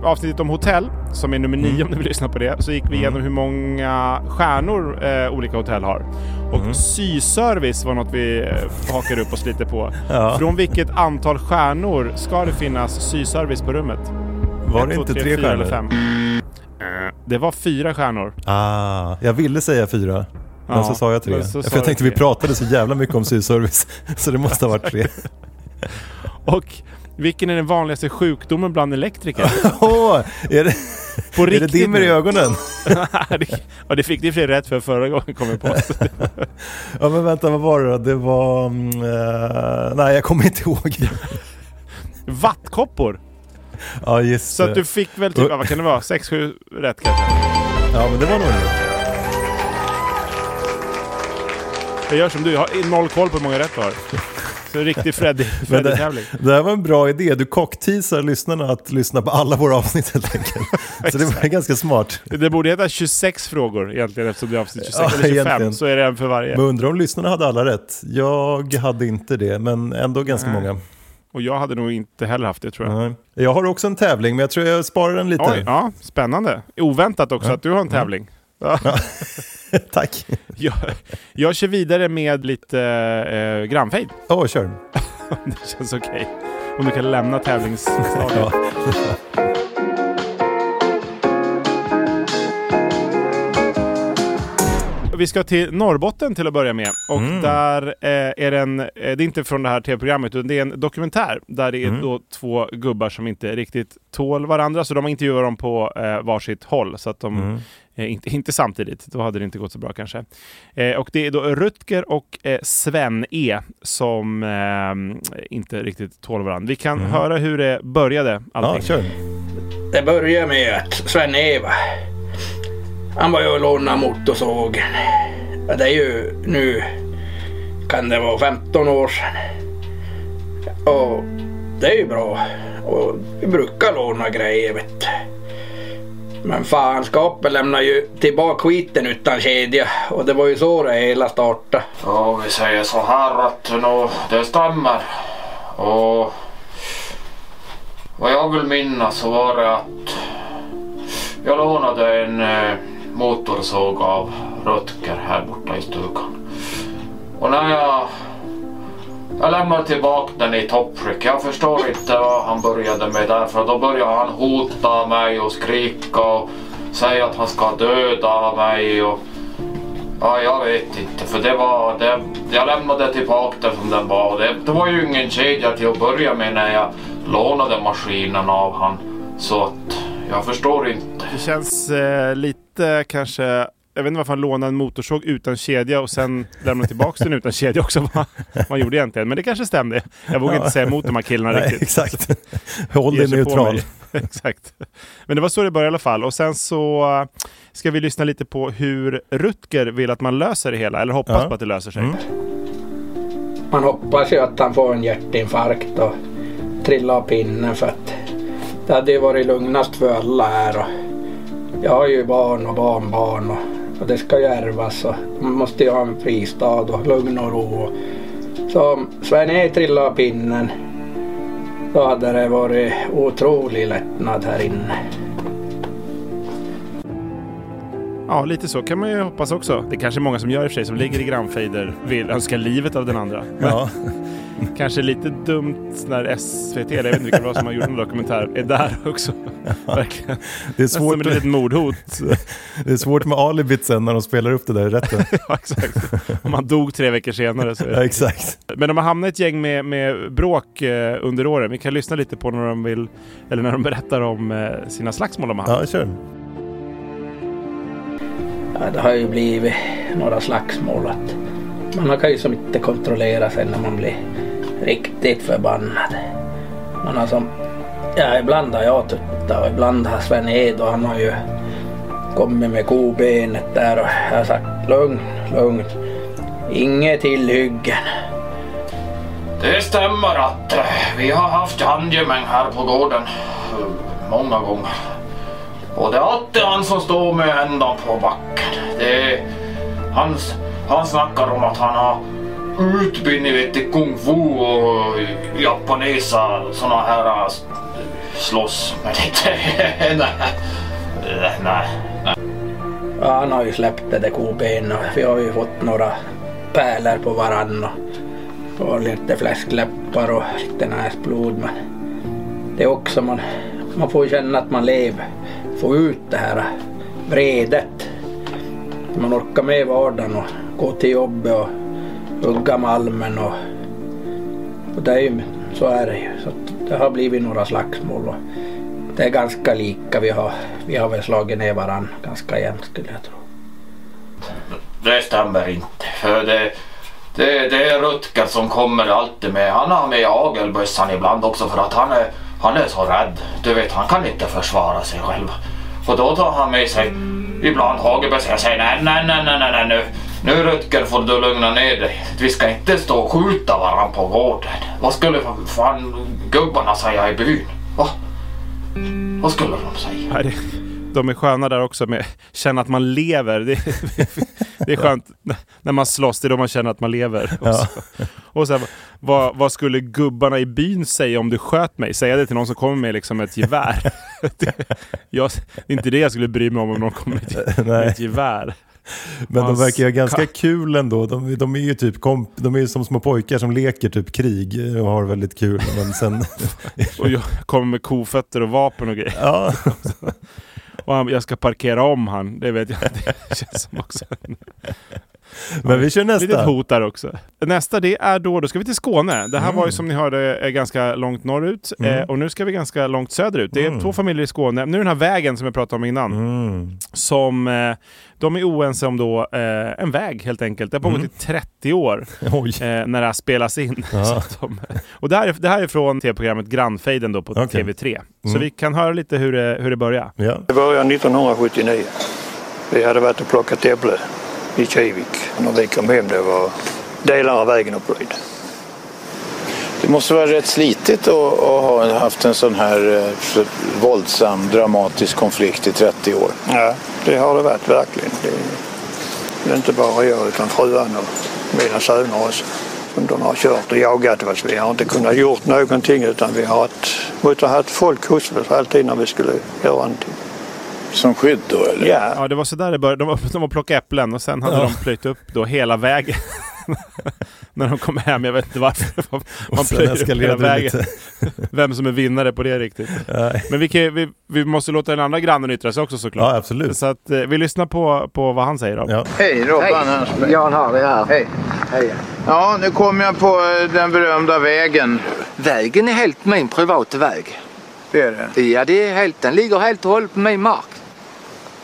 eh, avsnittet om hotell, som är nummer Mm. nio om du vill lyssna på det, så gick vi igenom hur många stjärnor eh, olika hotell har. Och Mm. syservice var något vi eh, hakade upp oss lite på. Ja. Från vilket antal stjärnor ska det finnas syservice på rummet? Var Ett, det två, inte tre fyra eller stjärnor? fem? Eh, Det var fyra stjärnor. Ah, jag ville säga fyra. Men Ja, så sa jag tre. sa För jag tänkte vi tre. pratade så jävla mycket om [LAUGHS] syservice. Så det måste ha varit tre. Och vilken är den vanligaste sjukdomen bland elektriker? [LAUGHS] Åh, är det, På är det riktigt dimmer i ögonen? [LAUGHS] Ja, det fick ni för rätt för förra gången kom jag på. [LAUGHS] Ja men vänta, vad var det då? Det var... eh, nej, jag kommer inte ihåg. Vattkoppor! Ja, just Så att du fick väl typ, vad kan det vara, 6-7 rätt kanske? Ja, men det var nog det. Jag gör som du, jag har noll koll på hur många rätt du har. Så riktig Freddy- Freddy-tävling. det, det här var en bra idé. Du cockteasar lyssnarna att lyssna på alla våra avsnitt helt enkelt. [LAUGHS] Så det var ganska smart. Det borde heta 26 frågor egentligen eftersom det är avsnitt 26 Ja, eller 25. egentligen. Så är det en för varje. Men undrar om lyssnarna hade alla rätt. Jag hade inte det, men ändå ganska Nej. många. Och jag hade nog inte heller haft det tror jag. Nej. Jag har också en tävling, men jag tror jag sparar den lite. Oj, ja, spännande. Oväntat också att du har en tävling. Ja. [LAUGHS] Tack. Jag, jag kör vidare med lite eh, grannfejd. Åh, kör. [LAUGHS] Det känns okej. Om du kan lämna tävlingsstadiet. Ja. [LAUGHS] Vi ska till Norrbotten till att börja med. Och Mm. där eh, är det en, eh, det är inte från det här tv-programmet, utan det är en dokumentär där det är Mm. då två gubbar som inte riktigt tål varandra. Så de har intervjuat dem på eh, varsitt håll, så att de Mm. Eh, inte, inte samtidigt. Då hade det inte gått så bra kanske. Eh, och det är då Rutger och eh, Sven E som eh, inte riktigt tål varandra. Vi kan höra hur det började Mm. Ja, allting. kör. Det började med att Sven-Eva, han var ju och lånade motorsågen. Det är ju nu, kan det vara 15 år sedan. Och det är ju bra. Och vi brukar låna grejer vet du. Men fanskapet lämnar ju tillbaka skiten utan kedja. Och det var ju så det hela startade. Ja, vi säger så här att nå, det stämmer. Och vad jag vill minnas så var det att jag lånade en, eh, motorsåg av Rutger här borta i stugan. Och när jag, jag lämnade tillbaka den i toppskick. Jag förstår inte vad han började med där för då började han hota mig och skrika och säga att han ska döda mig. Och, ja, jag vet inte för det var, det, jag lämnade tillbaka den som den var. Det, det var ju ingen kedja till att börja med när jag lånade maskinen av han. Så att jag förstår inte. Det känns eh, lite kanske... Jag vet inte varför han lånade en motorsåg utan kedja och sen lämnade tillbaka den utan kedja också. [LAUGHS] Vad han gjorde egentligen. Men det kanske stämde. Jag vågar inte säga emot de här killarna [LAUGHS] Nej, riktigt. exakt. [LAUGHS] Håll dig neutral. Exakt. Men det var så det började i alla fall. Och sen så eh, ska vi lyssna lite på hur Rutger vill att man löser det hela. Eller hoppas Ja. på att det löser sig. Mm. Man hoppas ju att han får en hjärtinfarkt och trillar av pinnen för att det hade ju varit lugnast för alla här. Och jag har ju barn och barnbarn och, och det ska ju ärvas och man måste ju ha en fristad och lugn och ro. Så om Sven-E trillade av pinnen då hade det varit otrolig lättnad här inne. Ja, lite så kan man ju hoppas också. Det är kanske många som gör i och för sig, som ligger i grannfejder, vill önska livet av den andra. Ja. [LAUGHS] kanske lite dumt när SVT, eller jag vet inte vilka det var som har gjort en dokumentär, är där också. [LAUGHS] Verkligen. Det är Nästan som svårt, ett litet mordhot. [LAUGHS] det är svårt med alibit sen när de spelar upp det där i rätten. [LAUGHS] ja, exakt. Om han dog tre veckor senare. Så är Ja, det. exakt. Men de har hamnat i ett gäng med, med bråk eh, under åren. Vi kan lyssna lite på när de vill, eller när de berättar om eh, sina slagsmål de har haft. Ja, kör. Ja, det har ju blivit några slagsmål. Att man kan ju som inte kontrollera sig när man blir riktigt förbannad. Man har som, ja, ibland har jag tuttat och ibland har Sven Ed och han har ju kommit med kobenet där och jag har sagt lugn, lugn. Inget tillhyggen. Det stämmer att eh, vi har haft handgemäng här på gården eh, många gånger. Och det är alltid han som står med ändan på backen. Det är, han, han snackar om att han har utbildning vet, i kung fu och japanesa såna här äh, slåss. Men inte... [LAUGHS] nej. Äh, nej. Ja, han har ju släppt det där kobenet och vi har ju fått några pärlor på varann och, och lite fläskläppar och lite näsblod. Men det är också man, man får känna att man lever, få ut det här vredet. Man orkar med vardagen och gå till jobbet och hugga malmen och, och det är ju, så är det ju. Så det har blivit några slagsmål och det är ganska lika. Vi har, vi har väl slagit ner varandra ganska jämnt skulle jag tro. Det stämmer inte. För det, det, det är Rutger som kommer alltid med. Han har med agelbössan ibland också för att han är, han är så rädd. Du vet, han kan inte försvara sig själv. Och då tar han med sig ibland hagelbössan. Jag säger nej, nej, nej, nej, nej, nej nu. Nu Rutger får du lugna ner dig. Vi ska inte stå och skjuta varann på gården. Vad skulle för fan gubbarna säga i byn? Va? Vad skulle de säga? Nej, de är sköna där också med känna att man lever. Det, det är skönt när man slåss, det är då man känner att man lever. Och, Ja. så, och så här, vad, vad skulle gubbarna i byn säga om du sköt mig? Säga det till någon som kommer med liksom ett gevär. [LAUGHS] det, jag, det är inte det jag skulle bry mig om om någon kommer med ett, med ett gevär. Men de verkar ju ganska ka- kul ändå. De, de är ju typ komp- de är som små pojkar som leker typ krig och har väldigt kul. Men sen... [LAUGHS] Och jag kommer med kofötter och vapen och grejer. ja, [LAUGHS] Och han, jag ska parkera om han. Det vet jag. Det känns som också. Men vi kör Litet nästa. hot där också. Nästa det är då, då ska vi till Skåne. Det här var ju som ni hörde eh, ganska långt norrut. Mm. Eh, och nu ska vi ganska långt söderut. Det är Mm. två familjer i Skåne. Nu är den här vägen som jag pratade om innan. Mm. Som eh, de är oense om då eh, en väg helt enkelt. Det har pågått Mm. i 30 år. [LAUGHS] Eh, när det här spelas in. Ja. [LAUGHS] De, och det här, är, det här är från tv-programmet Grannfejden då på Okej. TV3. Så Mm. vi kan höra lite hur det, hur det börjar. Ja. Det började 1979. Vi hade varit och plockat äpple i Kivik. När vi kom hem det var delar av vägen uppröjd. Det måste vara rätt slitigt att, ha haft en sån här eh, våldsam, dramatisk konflikt i 30 år. Ja, det har det varit verkligen. Det, är inte bara jag utan fruarna och mina söner också. Som de har kört och jagat oss. Vi har inte kunnat gjort någonting utan vi har haft, måste ha haft folk hos oss alltid när vi skulle göra någonting. Som skydd då eller? Ja, Ja, det var så där det började. De var, de var plocka äpplen och sen hade de plöjt upp då hela vägen. [LAUGHS] När de kom hem. Jag vet inte varför. [LAUGHS] Man Och plöjde upp hela vägen. [LAUGHS] Vem som är vinnare på det riktigt. Nej. Men vi, kan, vi, vi måste låta den andra grannen yttra sig också såklart. Ja, absolut. Så att, eh, vi lyssnar på, på vad han säger då. Ja. Hej Robban Hansberg. Jan Harry här. Hej. Hej. Ja, nu kommer jag på eh, den berömda vägen. Vägen är helt min privata väg. Det är det. Ja, det är helt, den ligger helt och hållet på min mark.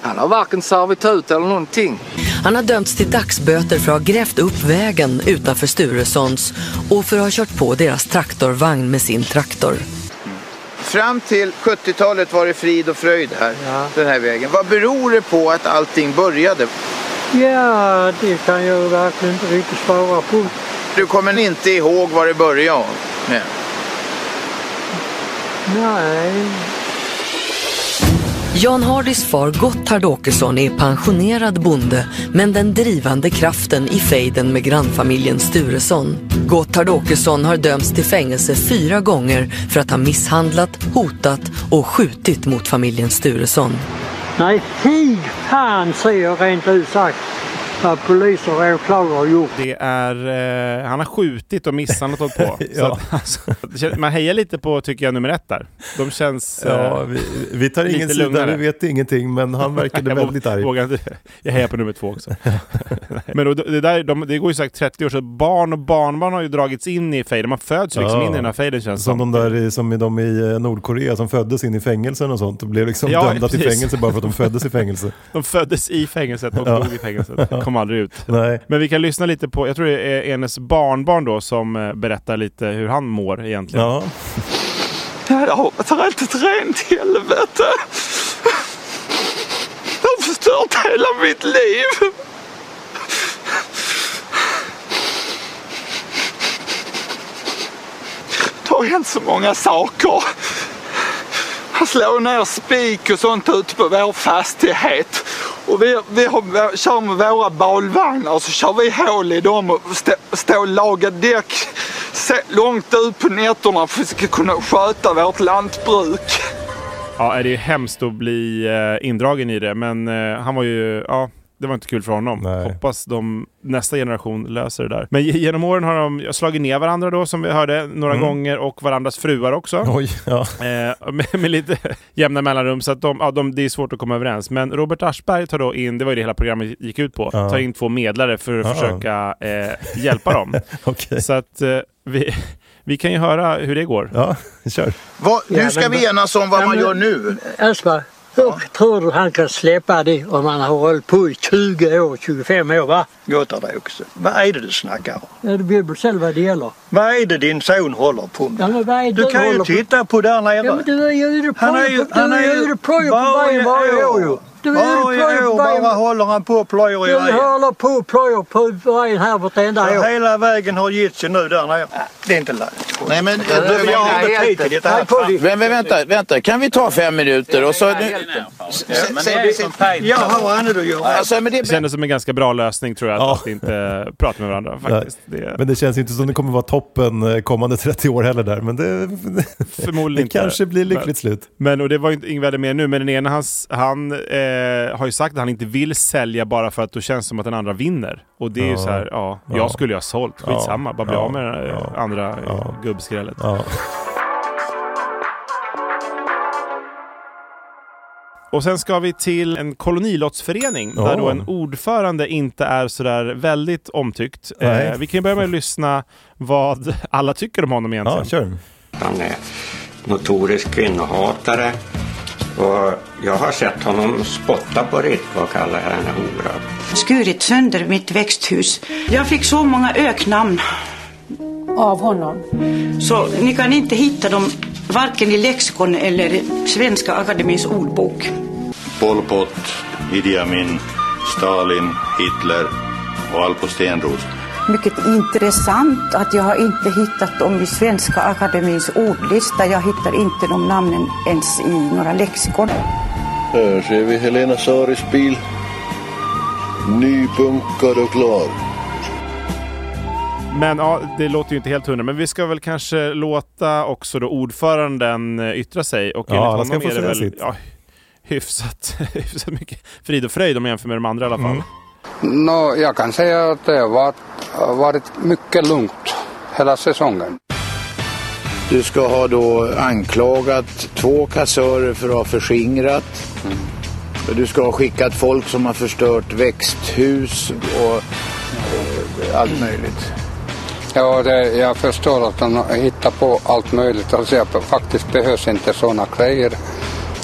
Han har varken servitut eller någonting. Han har dömts till dagsböter för att ha grävt upp vägen utanför Sturesons och för att ha kört på deras traktorvagn med sin traktor. Fram till 70-talet var det frid och fröjd här, den här vägen. Vad beror det på att allting började? Ja, det kan jag verkligen inte riktigt svara på. Du kommer inte ihåg vad det började med? Nej. Jan Hardys far Gotthard Åkesson är pensionerad bonde men den drivande kraften i fejden med grannfamiljen Sturesson. Gotthard Åkesson har dömts till fängelse fyra gånger för att ha misshandlat, hotat och skjutit mot familjen Sturesson. Nej, fy fan säger jag rent ut sagt vad poliser och åklagare har gjort. Det är, eh, han har skjutit och misshandlat och på. [LAUGHS] Så Ja. att, [LAUGHS] alltså, man hejar lite på, tycker jag, nummer ett där. De känns eh, Ja, vi, vi tar ingen sida, lugnare. vi vet ingenting, men han verkade [LAUGHS] Jag väldigt arg. vågar. Jag hejar på nummer två också. Men då, det, där, de, det går ju sagt 30 år, så barn och barnbarn har ju dragits in i fejden. Man föds ju liksom Ja. in i den här fejden känns Som som. de där i- som i de i eh, Nordkorea som föddes in i fängelsen och sånt och blev liksom Ja, dömda till precis. fängelse bara för att de föddes i fängelse. De föddes i fängelset och Ja. dog i fängelset. Kom aldrig ut. Nej. Men vi kan lyssna lite på, jag tror det är Enes barnbarn då som eh, berättar lite hur han mår egentligen. Ja. Ja, det har varit ett rent helvete. Det har förstört hela mitt liv. Det har hänt så många saker. Han slår ner spik och sånt ute på vår fastighet. Och vi, vi har, kör med våra balvagnar och så kör vi hål i dem och stå, stå och lagar däck långt ut på nätterna för att vi ska kunna sköta vårt lantbruk. Ja, det är ju hemskt att bli eh, indragen i det, men eh, han var ju, ja, det var inte kul för honom. Hoppas de, nästa generation löser det där. Men ge- genom åren har de slagit ner varandra då, som vi hörde, några Mm. gånger och varandras fruar också. Oj, ja. Eh, med, med lite [LAUGHS] jämna mellanrum, så att de, ja, de, det är svårt att komma överens. Men Robert Aschberg tar då in, det var ju det hela programmet gick ut på, Ja. tar in två medlare för att Ja. försöka eh, hjälpa dem. [LAUGHS] Okej. Så att eh, vi, vi kan ju höra hur det går. Ja, kör. Vad, nu Ja, ska men- vi enas om vad Ja, man gör nu. Aspar, hur tror du han kan släppa det om han har hållit på i 20 år, 25 år va? Gotthard också. Vad är det du snackar om? Ja, du vet väl själv vad det gäller. Vad är det din son håller på med? Ja, men vad är det Du kan ju håller på- titta på där nere. Ja, men du är ju ute på- på varje år ju. Du är på år vägen- bara håller han på och plöjer i Du vägen. håller på och plöjer på vägen här vartenda Ja, år. Hela vägen har gett sig nu där nere. Det är inte lönt. Nej, men, Jag har inte tid till det här. Men, men vänta, vänta, kan vi ta fem minuter och så... Jag har annat att göra. Alltså, men det Det kändes som en ganska bra lösning tror jag, att inte prata med varandra faktiskt. Det, Men det känns inte som det kommer vara toppen eh, kommande 30 år heller där. Men det, Förmodligen [LAUGHS] det inte. kanske blir lyckligt Men- slut. Men, och det var ju inte Ingvar med nu, men den ena hans, han eh, har ju sagt att han inte vill sälja bara för att då känns det som att den andra vinner. Och det är ju Ja. så här, ja, jag Ja. skulle ju ha sålt, skitsamma, bara bli Ja. av med det eh, andra ja. gubbskrället. Ja. Och sen ska vi till en kolonilottsförening Ja. där då en ordförande inte är sådär väldigt omtyckt. Eh, vi kan ju börja med att lyssna vad alla tycker om honom egentligen. Ja, kör. Han är notorisk kvinnohatare. Och jag har sett honom spotta på Ritva och kalla henne hora. skurit sönder mitt växthus. Jag fick så många öknamn av honom. Så ni kan inte hitta dem varken i lexikon eller Svenska Akademins ordbok. Pol Pot, Idi Amin, Stalin, Hitler och Alpo Stenros. Mycket intressant att jag har inte hittat dem i Svenska Akademins ordlista. Jag hittar inte de namnen ens i några lexikon. Här ser vi Helena Saris bil. Nybunkad och klar. Men ja, det låter ju inte helt hundra. Men vi ska väl kanske låta också då ordföranden eh, yttra sig. Och Ja, alla ska få säga väl sitt. ja, hyfsat, [LAUGHS] hyfsat mycket frid och fröjd om man jämför med de andra i alla fall. Nå, jag kan säga att det har varit, mycket lugnt hela säsongen. Du ska ha då anklagat två kassörer för att ha förskingrat. Du ska ha skickat folk som har förstört växthus och eh, allt möjligt. Ja, det, jag förstår att de hittar på allt möjligt. Alltså, jag, faktiskt behövs inte sådana grejer.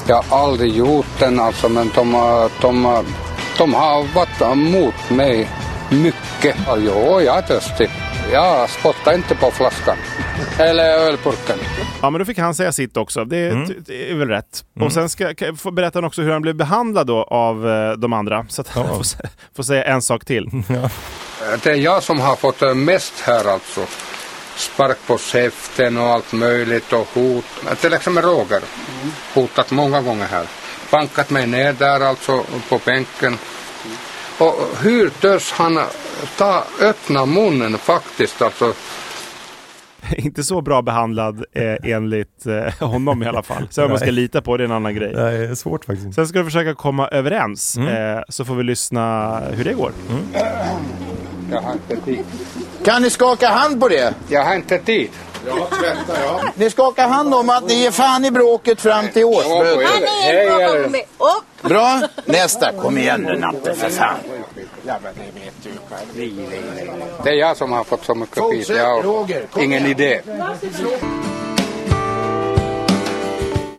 Jag har aldrig gjort den alltså, men de de de har varit emot mig mycket. Jo, jag är törstig. Jag spottar inte på flaskan. Eller ölburken. Ja, men då fick han säga sitt också. Det, Mm. det är väl rätt. Mm. Och sen ska, kan jag få berätta också hur han blev behandlad då av eh, de andra. Så att han får, sä- får säga en sak till. [LAUGHS] Det är jag som har fått eh, mest här alltså. Spark på käften och allt möjligt och hot. Till exempel Roger. Hotat många gånger här. Bankat mig ner där alltså på bänken. Och hur törs han ta, öppna munnen faktiskt alltså. [LAUGHS] Inte så bra behandlad eh, enligt eh, honom i alla fall. Så om man ska lita på det är en annan grej. Nej, det är svårt faktiskt. Sen ska du försöka komma överens. Mm. Eh, så får vi lyssna hur det går. Jag har inte tid. Kan ni skaka hand på det? Jag har inte tid. Ja, tvätta ja. Ni skakar hand om att ni ger fan i bråket fram till årsmötet. Hej, eller? Bra. Nästa. Kom igen nu Natte för fan. Ja, men det vet du själv. Det är jag som har fått så mycket skit. Jag har ingen idé.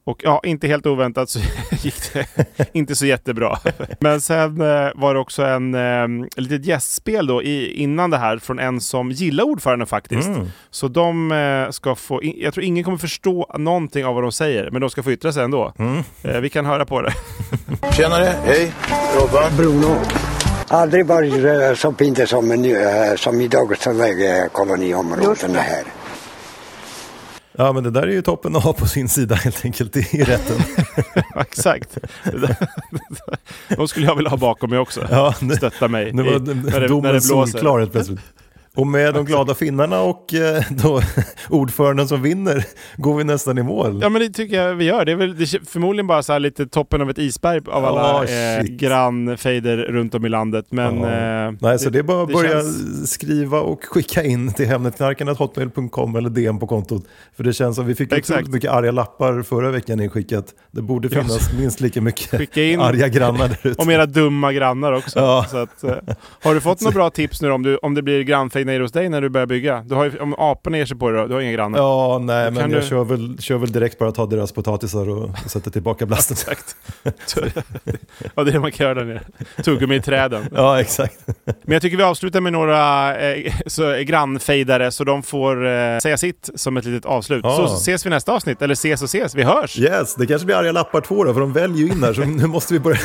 Och ja, inte helt oväntat så [LAUGHS] gick det inte så jättebra. Men sen eh, var det också en eh, litet gästspel då i, innan det här från en som gillar ordföranden faktiskt. Mm. Så de eh, ska få, in, jag tror ingen kommer förstå någonting av vad de säger, men de ska få yttra sig ändå. Mm. Eh, vi kan höra på det. [LAUGHS] Tjenare, hej. Robban. Bruno. Aldrig varit så fint som, nu, eh, som i Dagesjöväg eh, koloniområdena här. Ja, men det där är ju toppen att ha på sin sida helt enkelt i [LAUGHS] rätten. Exakt. De skulle jag vilja ha bakom mig också. Ja, nu- Stötta mig. Nu i- var när det- när det solklar helt plötsligt. Och med de glada finnarna och eh, då, [LAUGHS] ordföranden som vinner går vi nästan i mål. Ja men det tycker jag vi gör. Det är väl det är förmodligen bara så lite toppen av ett isberg av alla Ja, eh, grannfejder runt om i landet. Men, Ja. eh, Nej, så det är bara att börja känns- skriva och skicka in till hemnetknarkarna.hotmail.com eller DM på kontot. För det känns som vi fick Exakt. otroligt mycket arga lappar förra veckan inskickat. Det borde Ja. finnas minst lika mycket Skicka in arga grannar där [LAUGHS] ute. om era dumma grannar också. Ja. Så att, eh, har du fått några [LAUGHS] bra tips nu om, du, om det blir nere hos dig när du börjar bygga? Du har ju, om aporna ger sig på dig då, du har inga grannar. Ja, nej, men jag du- kör, väl, kör väl direkt bara ta deras potatisar och sätta tillbaka [LAUGHS] blasten. Exakt. ja, det är det man kan göra där nere. Tuggummi i träden. [LAUGHS] Ja, exakt. Men jag tycker vi avslutar med några eh, så, grannfejdare så de får eh, säga sitt som ett litet avslut. Ja. Så ses vi nästa avsnitt, eller ses och ses, vi hörs! Yes, det kanske blir arga lappar två då, för de väljer ju in här, så nu måste vi börja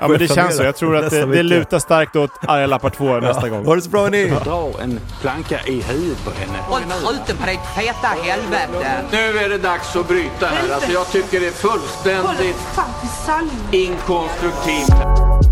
Ja men det känns så, jag tror att det, det lutar starkt åt arga lappar 2 nästa gång. Ha det så bra ni! Dra en planka i huvudet på henne. Håll truten på ditt feta helvete! Nu är det dags att bryta här. Alltså jag tycker det är fullständigt inkonstruktivt.